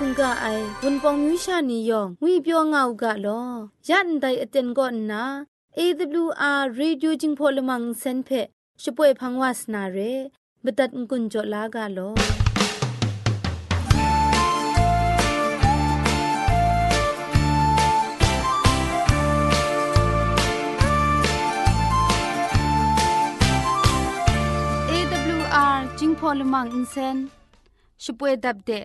คุงกะไอวุนปองมิวชานียองงุยเปียวงาวกะลอยันไดอเต็นก็นา AWR Radio จิงพอลมังเซนเพช่วยพังวาสนาเรบตัดกุญจลากาลอ AWR จิงพอลมังอินเซนช่วยดับเดะ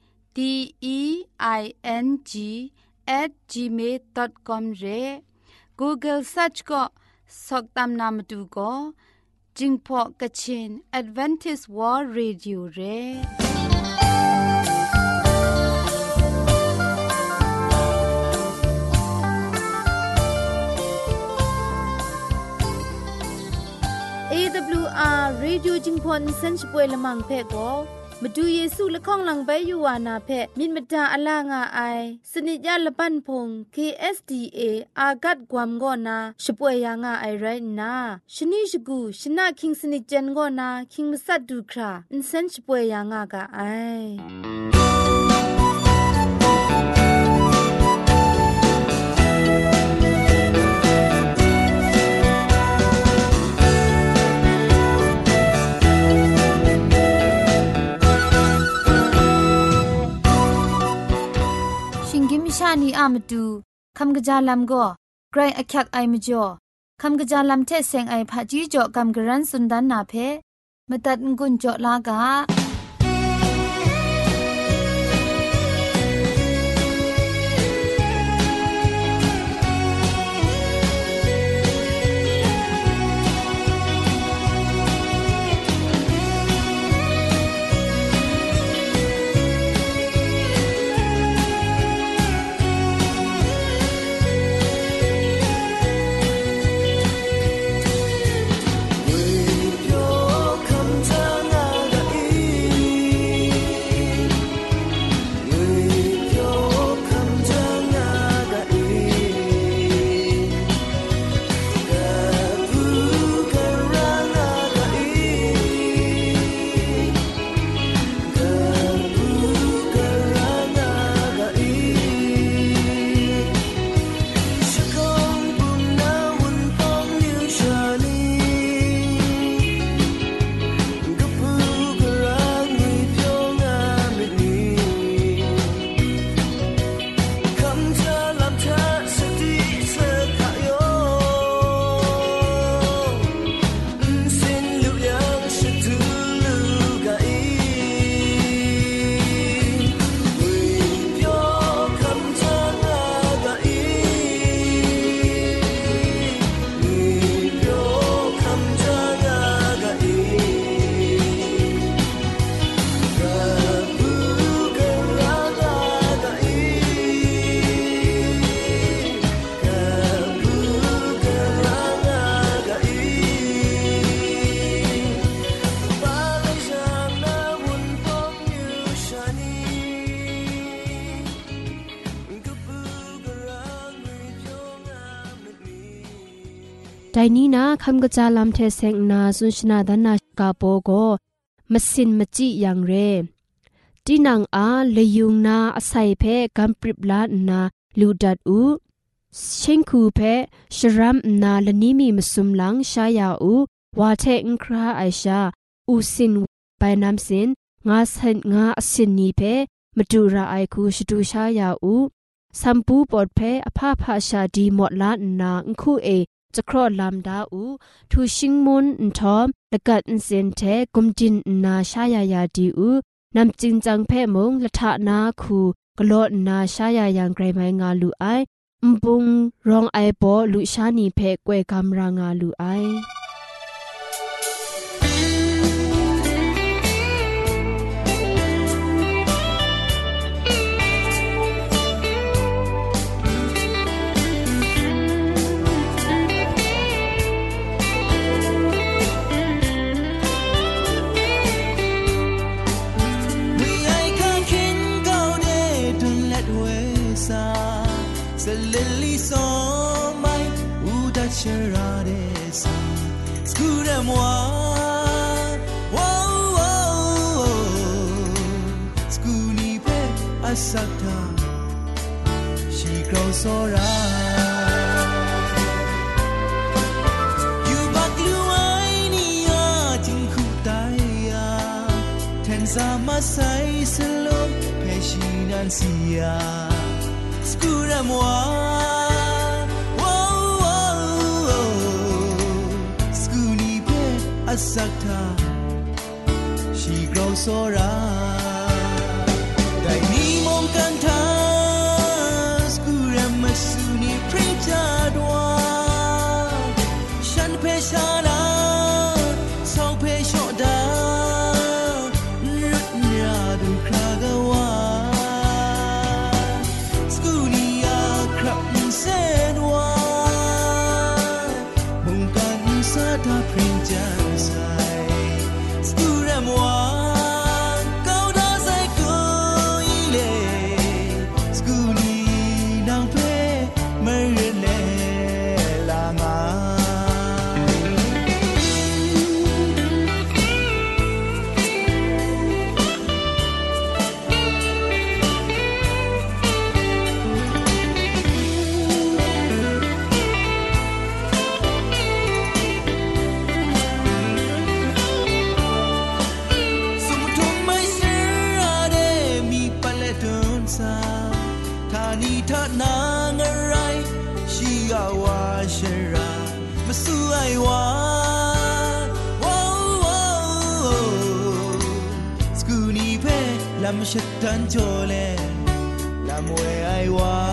d e i n g at gmail.com re google search ko soktam namatu ko jingpo kachin advantage world radio re AWR radio jingpon sense pwe lamang phe ko ซนช่วยละมังเพ่ก็มาดูเยซูละข้องหลังใบยูวานาเพมินมดาอลางาไอสนิจยาละปันพง KSDA อากัดกวมก็นาช่วยยางาไอไรนาชนิชกูชนะคิงสนิจเจนก็นาคิงมัสัดดูคราอินเซนช่วยยางากาไอ ชานีอามาดูคำกระจาลำก็ไกรอักยักไอมจ่อคำกระจาลำเทเซงไอผาจีจ่อคำกระรันสุนดันนาเพมตัดงุนจ่อลากา ไดนี้นะคำกระจาลำเทเซงนาสุนชนาดนากาโปโกมสินมจิยังเรตีนังอาเลยุงนาอาศัยเพกัมปริบลานาลูดัดอูเชงคูเพชรัมนาลนิมีมสุมลังชายาอูวาเทงคราไอชาอูสินไปนำสินงาสันงาสินนีเพมาดูราไอคูชดูชายาอูสัมปูปอดเพอภาพาชาดีหมดลานนาอุคูเอ จะครอลามดาอูทูชิงมุนนทอมละกัดอินเซนเทกุมจินนาชายายาดีอูนำจิงจังเพ่มงละทะนาคูกลอนาชายายังไกรไมงาลูไอมบุงรองไอปอลุชานีเพ่กวยกำรางาลูไอ 想 لم شتان جولين لم وي ايوان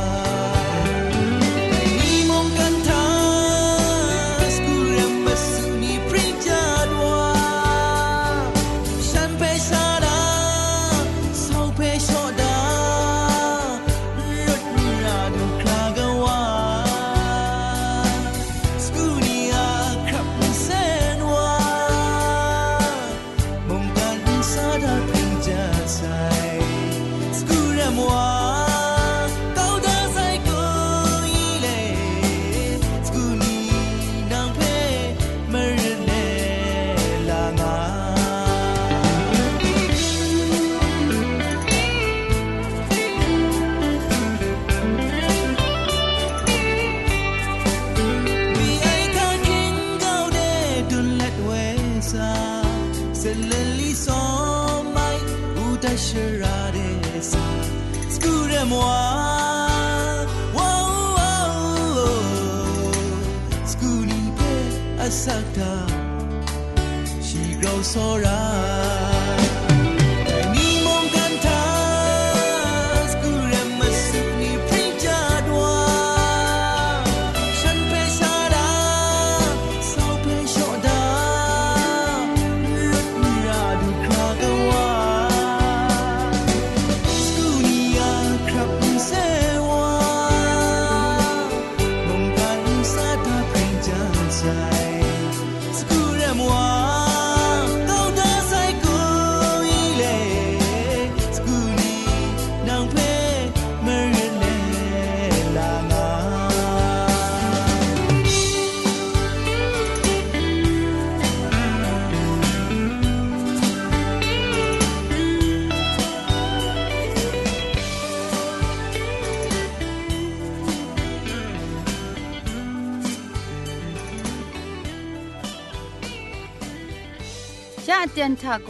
าโก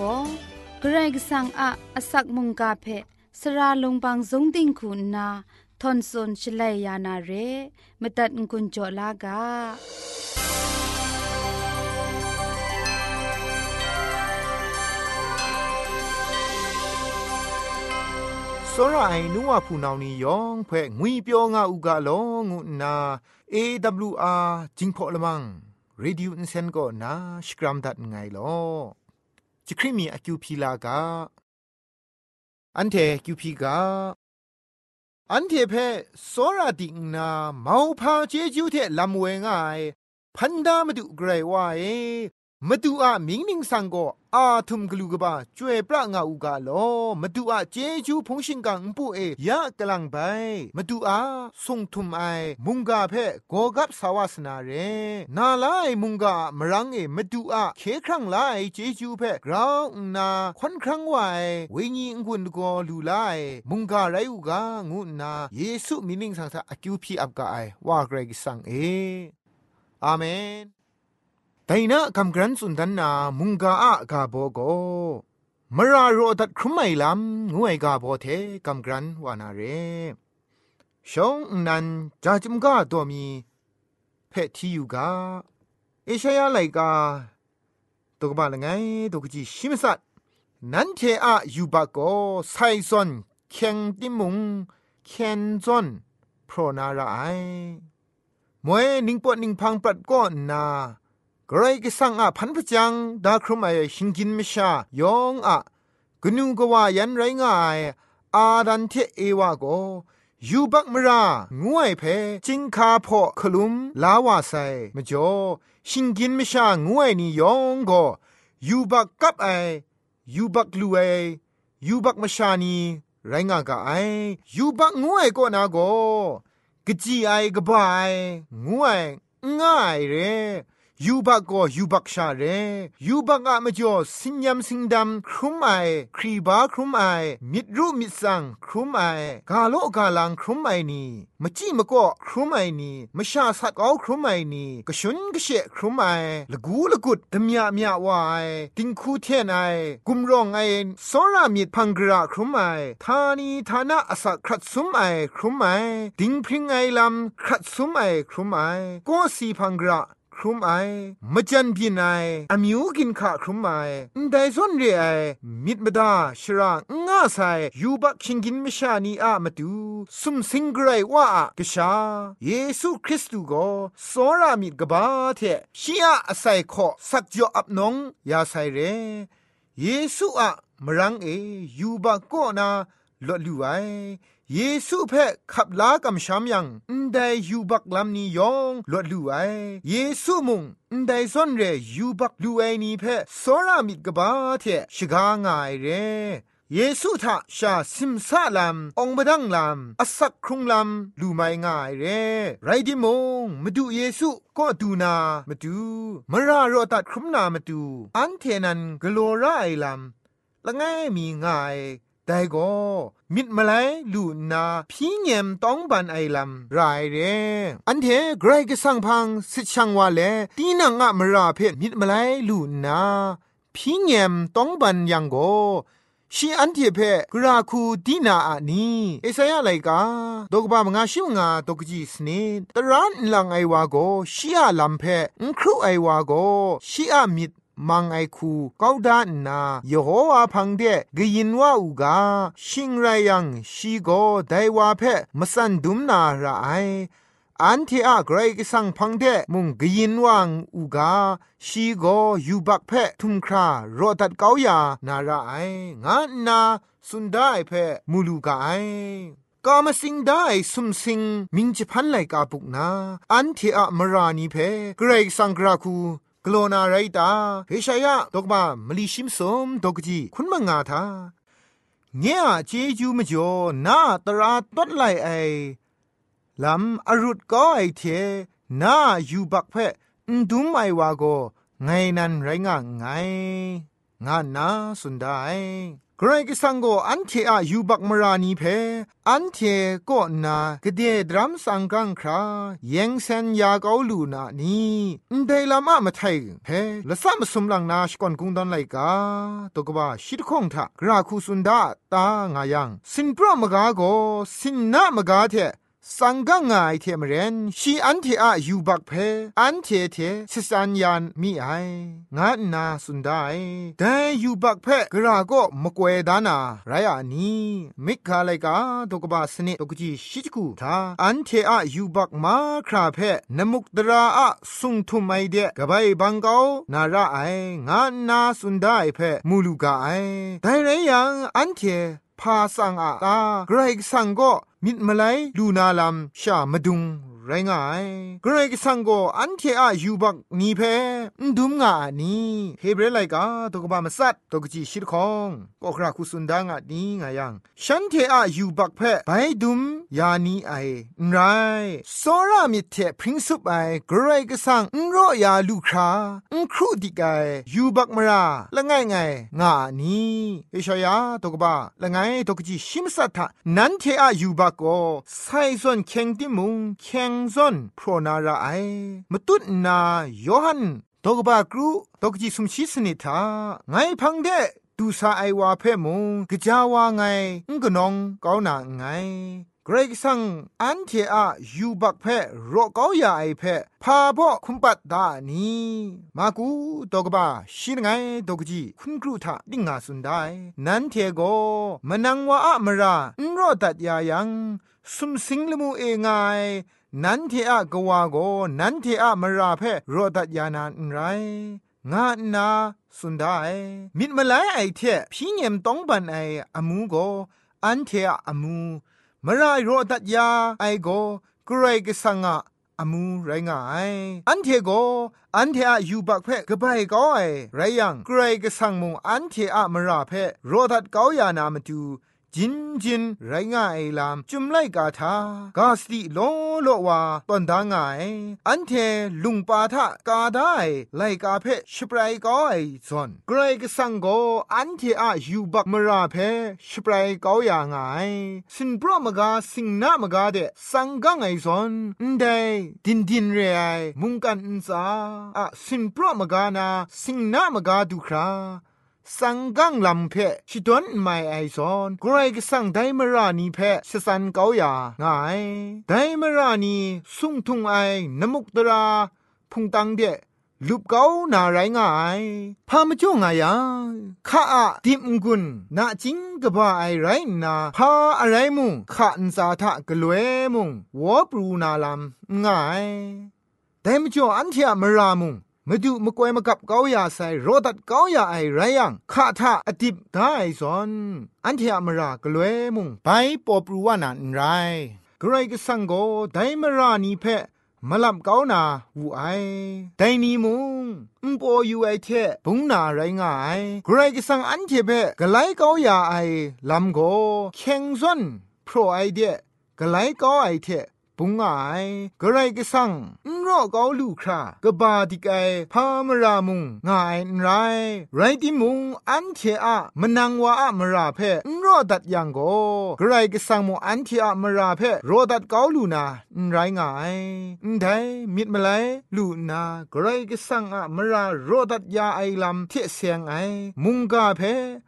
เกรกสังอะอสักมุงกาเพสระลงบางสงติงคุณนาทอนซนชลัยยานาเรมตัดกุญจลากาစောရအိုင်နူဝဖူနောင်နီယောင်ဖွဲ့ငွေပြောငါဥကလောငုနာ AWR จิงพอลมังရေဒီယိုအန်စန်ကိုနာစကရမ်ဒတ်ငိုင်လော จิคริมีอคิวพีลากาอันเทคิวพีกาอันเทเพโซราดิงนาเมาพาเจจูเทลำเวงายพันดามดุเกรวาเอ มาดูอะมิงนิงสังก็อาทุมกลูกบาจวยปรางาอูกาลอมาดูอะเจจูพงชิงกังปูเอยะกลังไปมาดูอะส่งทุมไอมุงกาเพโกกับสาวาสนาเรนาลายมุงกามรังเอมาดูอะเคครั้งไลเจจูเพกราวนาควันครั้งไววิญญกุนกอลู ไดนาเนิงสังสะกาไอว่าเกรกสังเออาเมนแต่นะคำกรันสุนทันนามุงกาอะกาโบโกมราโรดัดครุมไมลำงวยกาโบเทคำกรันวานาเรชงนันจาจิมกาตัวมีเพทที่อยู่กาเอชายาไลกาตกบาลไงตกจีชิมสัตนันเทอะยูบาโกไซซอนเคียงติมุงเคียนซอนพรนาราไอมวยนิงปอนิงพังปรัดก้อนนา กรก็สังอาพันพจังดาครุมไอหิงกินมชายองอะกนูกว่ายันไรง่ายอาดันเทเอวาโกยูบักมรางวยเพจิงคาพอคลุมลาวาไซมจ่อหิงกินมชางวยนี่ยองโกยูบักกับไอยูบักลูเอยูบักมชานีไรงากาไอยูบักงวยก็นาโกกจีไอกบายงวยง่ายเร ยูบักก็ยูบักชาเรยูบักอะมจ่อสิญญมสิงดำครุมไอครีบาครุมไอมิดรูมิดสังครุมไอกาโลกาลังครุมไอนีมจีมก็ครุมไอนีมชาสัตเอาครุมไอนีกชุนกเชครุมไอละกูละกุดตมยาเมียวายติงคูเทนไอกุมรองไอสรามิดพังกราครุมไอทานีทานะอสักครัดซุมไอครุมไอติงพริงไอลำครัดซุมไอครุมไอก็สีพังกรา ครุมไอมจันพีนไออมิวกินขาครุมไอแต่ส่วนเรไอมิดมดาชราง่าไซยูบักชิงกินมชานีอะมาดูสุมสิงไกรว่ากษาเยซูคริสต์ก็สอรามิดกบาเทชียอาศัยขอสักจออับนงยาไซเรเยซูอะมรังเอยูบักก็นาลดลูไอ เยซูเพ่ขับลากำชามยังได้ยูบักลำนี้ยองลดลูไอเยซูมุงได้ซ่อนเรยูบักลูไอนี้เพ่สรามิดกบ้าเทชกางไงเรเยซูทาชาซิมซาลามองบดังลามอสักครุงลามลูไม่ง่ายเรไรดิมงมาดูเยซูก็ดูนามาดูมรารอตัดครุมนามาดู อันเทนันกโลไรลามละไงมีง่ายแต่ก็ มิดมาไลลูนาพี่เงมต้องบันไอลำไรเรอันเทไกรก็สังพังสิช่างว่าเลตีนังอะมราเพมิดมาไลลูนาพี่เงมต้องบันยังโกชีอันเทเพกราคูดีนาอะนีเอสายาไลกาดอกบามงาชิวงาดอกจีสเนตรันลังไอวาโกชีอาลัมเพงครูไอวาโกชีอามิด มังไอคูก้าวดานนายโฮวาพังเดกยินว่าอูกาชิงไรยังชีโกไดวาเพมสันดุมนาระไออันที่อะไกรกสังพังเดมุงกยินวังอูกาชีโกยูบักเพทุมครารอดัดเกาอยานาระไองานนาสุนได้เพมูลูกาไอกามสิงได้สุมสิงมิงจิพันไลกาปุกนา อันที่อะมรานีเพเกรกสังกราคู กลนาไรตาเฮชายะดอกบามลีชิมสมดอกจีคุณมังงาทาเงียเจจูมจ่อนาตราตดไลไอลำอรุดก็ไอเทนาอยู่บักเพอดุมไอวาโกไงนันไรงะไง งานนาสุดได้กรกิสังโกอันเทอะยูบักมรานีเพอันเทก็นากเดดรัมสังกังคราเยงเซนยาเกาลูนานีเดลามะมาไทยเพละสัมสมลังนาชกอนกุงดอนไลกาตกบาชิดคงทะกราคูสุนดาตางายังสินปรมกาโกสินนามกาเท สังกังไงเทมเรนชีอันเทอะยูบักเพอันเทเทสิสัญญาณมีไองานนาสุดได้แต่ยูบักเพกราก็มกเวดานาไรอะนีมิกคาไลกาตกบาสเนตกจีชิจกูทาอันเทอะยูบักมาคราเพนมุกตราอะสุงทุมไอเดกบายบังเกานาระไองานนาสุดได้เพมูลูกาไอแต่ไรยังอันเท พาสังอาตาไกรสังก็มิดมาไลลูนาลัมชามาดุง ไรไง่ายเกรกสังโกอันเทอะยูบักนีเพดุมงานีเฮเบรไลกาตกบามสัตตกจีชิดคองก็คราคุสุนดางะนีงายังฉันเทอะยูบักเพไปดุมยานีไอไรโซรามิเทพริ้งสุบไอเกรกสังนโรยาลูคราครูดิกายยูบักมราละง่ายไงงานีเอชายาตกบาละไงตกจีชิมสัตทะนันเทอะยูบักโกไซซอนเค็งติมุงเค็งซอนโพรนาราไอมตุดนายอหันตกบากรูตกจีสุมชิสนิทาไงพังเดดูซาไอวาเพ่มงกะจาวาไงงกนองกาวนาไงเกรกซังอันเทอะยูบักเพโรกอยาไอเพพาบอคุมปัดดานีมากูตกบาชินไงตกจีคุณครูทาดิงาสุนไดนันเทโกมนังวาอะมรานรอตัดยายังสุมสิงลมูเองไง นันเทอะกวาโกนันเทอะมราเพโรตัดยานานไร งานาสุนไดมิดมาไลไอเทพี่เงมต้องบันไออามูโกอันเทอะอามูมรายโรดัดยาไอโกกรกสังะอามูไรงายอันเทโกอันเทอะยูบักเพกบายก็ไอไรยังกรกสังมุงอันเทอะมราเพโรดัดกอยานามาดู จินจินไรง่ายลามจุมไลกาทากาสติโลโลวาตอนดางายอันเทลุงปาทะกาได้ไลกาเพชปรายก็ไอซอนเกรกสังโกอันเทอะยูบักมราเพชปรายก็อย่างายสินโปรมกาสิงนามกาเดสังกังไอซอนนเดดินดินเรไอมุงกันอินซาอะสินโปรมกานาสิงนามกาดูครา สังกังลำเพชิดวนไม่ไอซอนกรก็สังไดมรานีเพสสันเกาหยาง่ายไดมรานีสุงทุงไอนมุกตรา พุงตังเดลุบเกานาไรง่ายพามาจ่งายาข้าอะดิมกุนนาจิงกบ้าไอไรนาพาอะไรมุงข้าอันสาทะกลวยมุงวอปรูนาลำง่ายแต่มจ่ออันเทียมรามุง มดูมกวยมกับเกาอยาใส่โรดัดเกาอยาไอไรยังข้าทาอดิบได้สอนอันเทียมรากลวยมุงไปปอปรูวานันไรกรก็สังโกไดมรานีเพมลับเกานาวูไอไดนีมุงอุปอยูไอเทบุงนาไรงายกรก็สังอันเทเพกไลเกาอยาไอลำโกเข่งซอนโปรไอเดกไลเกาไอเท ปุงไงกระไรก็สั่งนรอเกาลูครากบาดิกไอพามรามุงงายไร ไรติมุงอันเทอะมนังวาอะมราเพนรอดัดยังโกกระไรก็สั่งมุอันเทอะมราเพโรดัดเกาลูนาไรงายได้มิดมาไลลูนากระไรก็สั่งอะมราโรดัดยาไอลำเทเสียงไอ มุงกาเพ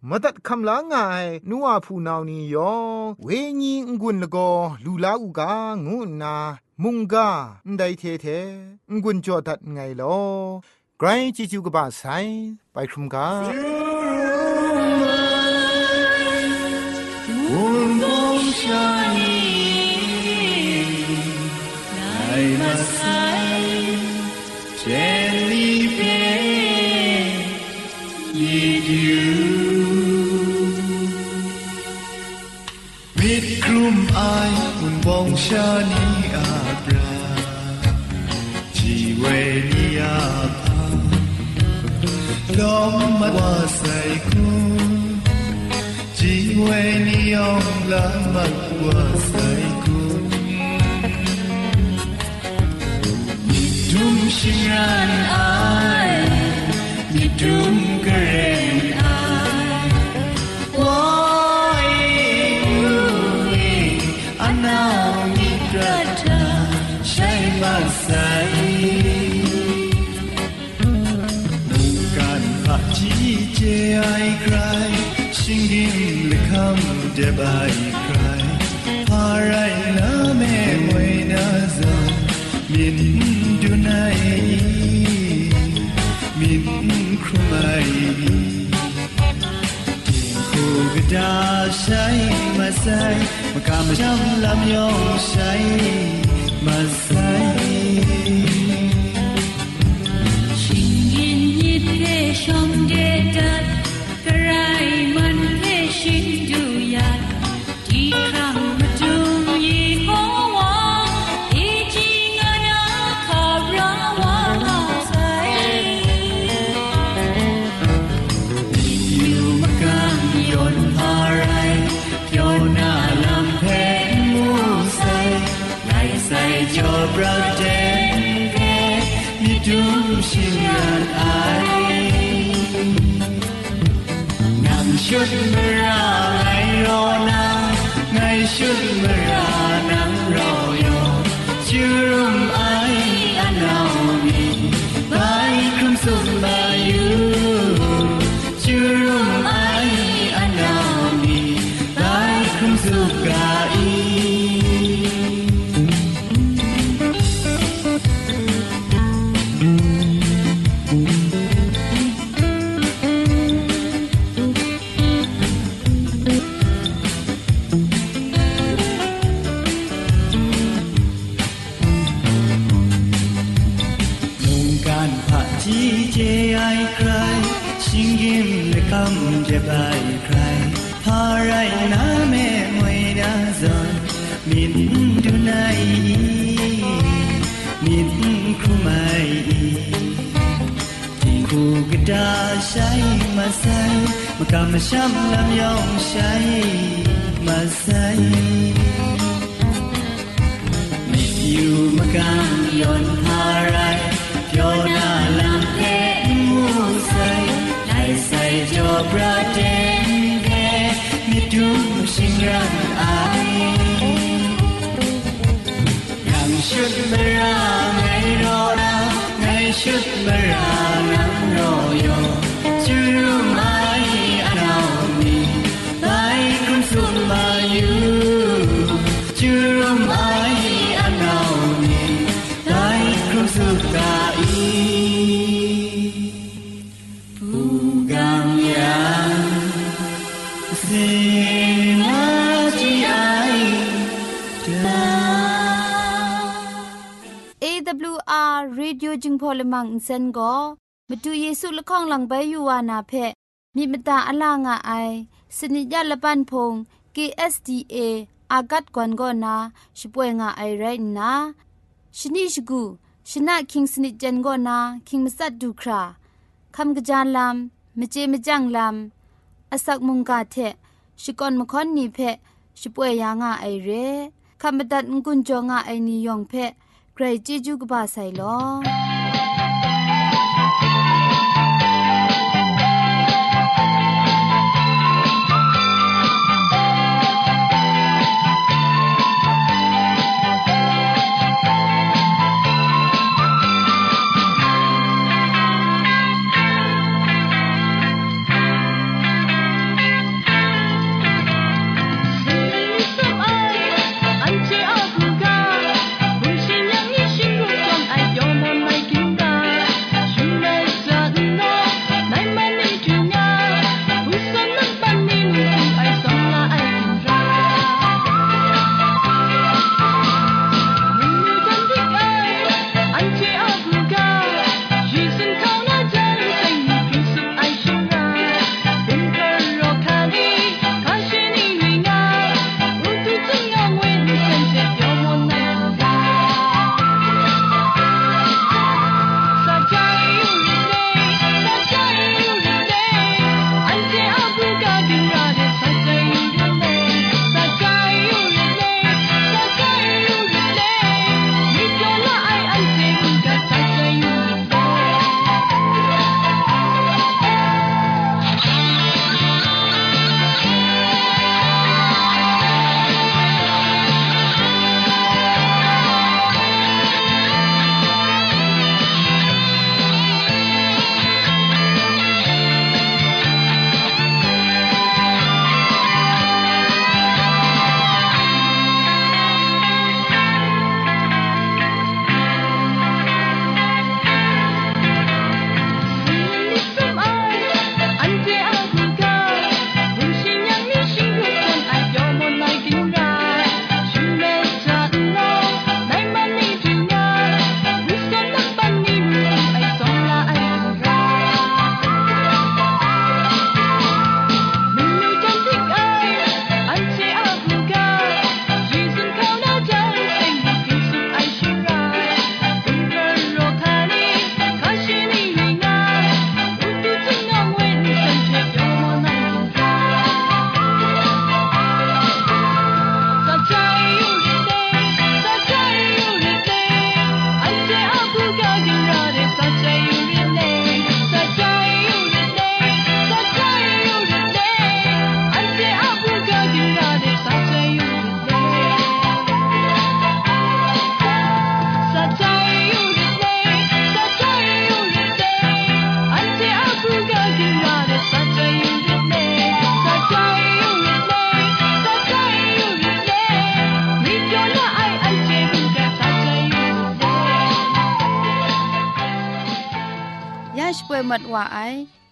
มดัดคำลางายนัวผู้นาวนี้ยองเวญีงุนละโกลูลาอูกางูนนามุงกาไดเทเทงุนจอดัดไงลอไกรจิจูกบะไซไปครุมกามุงงชานีไนมาไซเจ ลุ่มอายคุณบองชานีอาบราจีเวนีอาพาลอมมาว่าใส่คุณจีเวนียองลามาว่าใส่คุณมิดุมชิงรันอายมิดุมกระเร day I cry, singing the come dear by cry. Parai na me moy I za, min du nai, min krumai. Ku gda shai masai, makam jam lam yo shai. ชุดมรานำเราอยู่ชื่อ say ma say شاي مساي ما كان مشام لم say. شاي مساي If you, makan yon harai Fiona lang te musay Lai say jo braten ge Mi tu shin ram ai Ram shut mera ngay ro ra Ngay shut mera AWR Radio จึงพอลมังอินเซนก็มาดูเยซูละข้องหลังใบยูวานาเพมีมตาอลางอไอสนิยาละปันพง KSDA อากัดกวนก็นาช่วยงาไอไรนะชนิชกูชนะคิงสนิจันก็นาคิงมัสัดดูคราคำกระจานลำมเจมจังลำอาศักมุงกาเทชิกอนมคอนนีเพช่วยยางาไอเรคำบัดงกุนจงาไอนิยองเพ ใครจีจูกบาไซลอ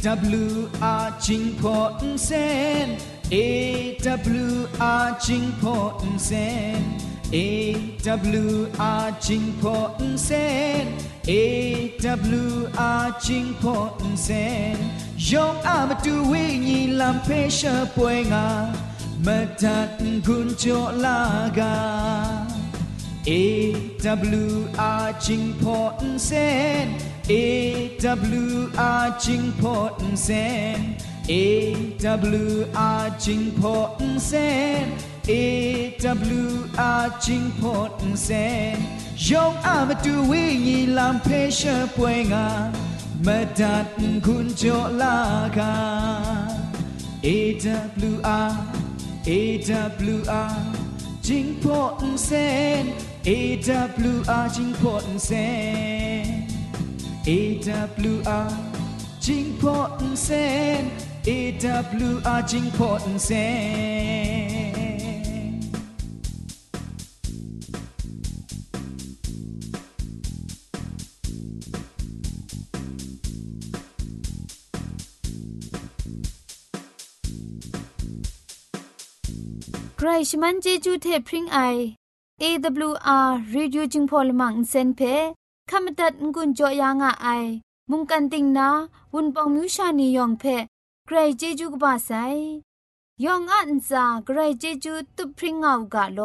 A W R จิงพออินเซน A W R จิงพออินเซ น A W R จิงพออินเซน A W R จิงพออินเซนยองอามาดูวิญีลำเพชรป่วยงามาดัดกุญจลากา A W R จิงพออินเซน A W R จิงพออินเซน A W R จิงพออินเซน A W R จิงพออินเซนยองอามาดูวิญีลำเพชรป่วยงามาดัดกุญจลากา A W R A W R จิงพออินเซน A W R จิงพออินเซน A W R จิงพออินเซน A W R จิงพออินเซนใครชมันเจจูเทพริงไอ AWR Reducing Polymer Insen เพ ขมตัดงุนจอยางอ้ายมุงกันติงนาวุนปองมิวชานียองเพใครเจจูกบาไซยองอันซาใครเจจูตุพริงเอากาโล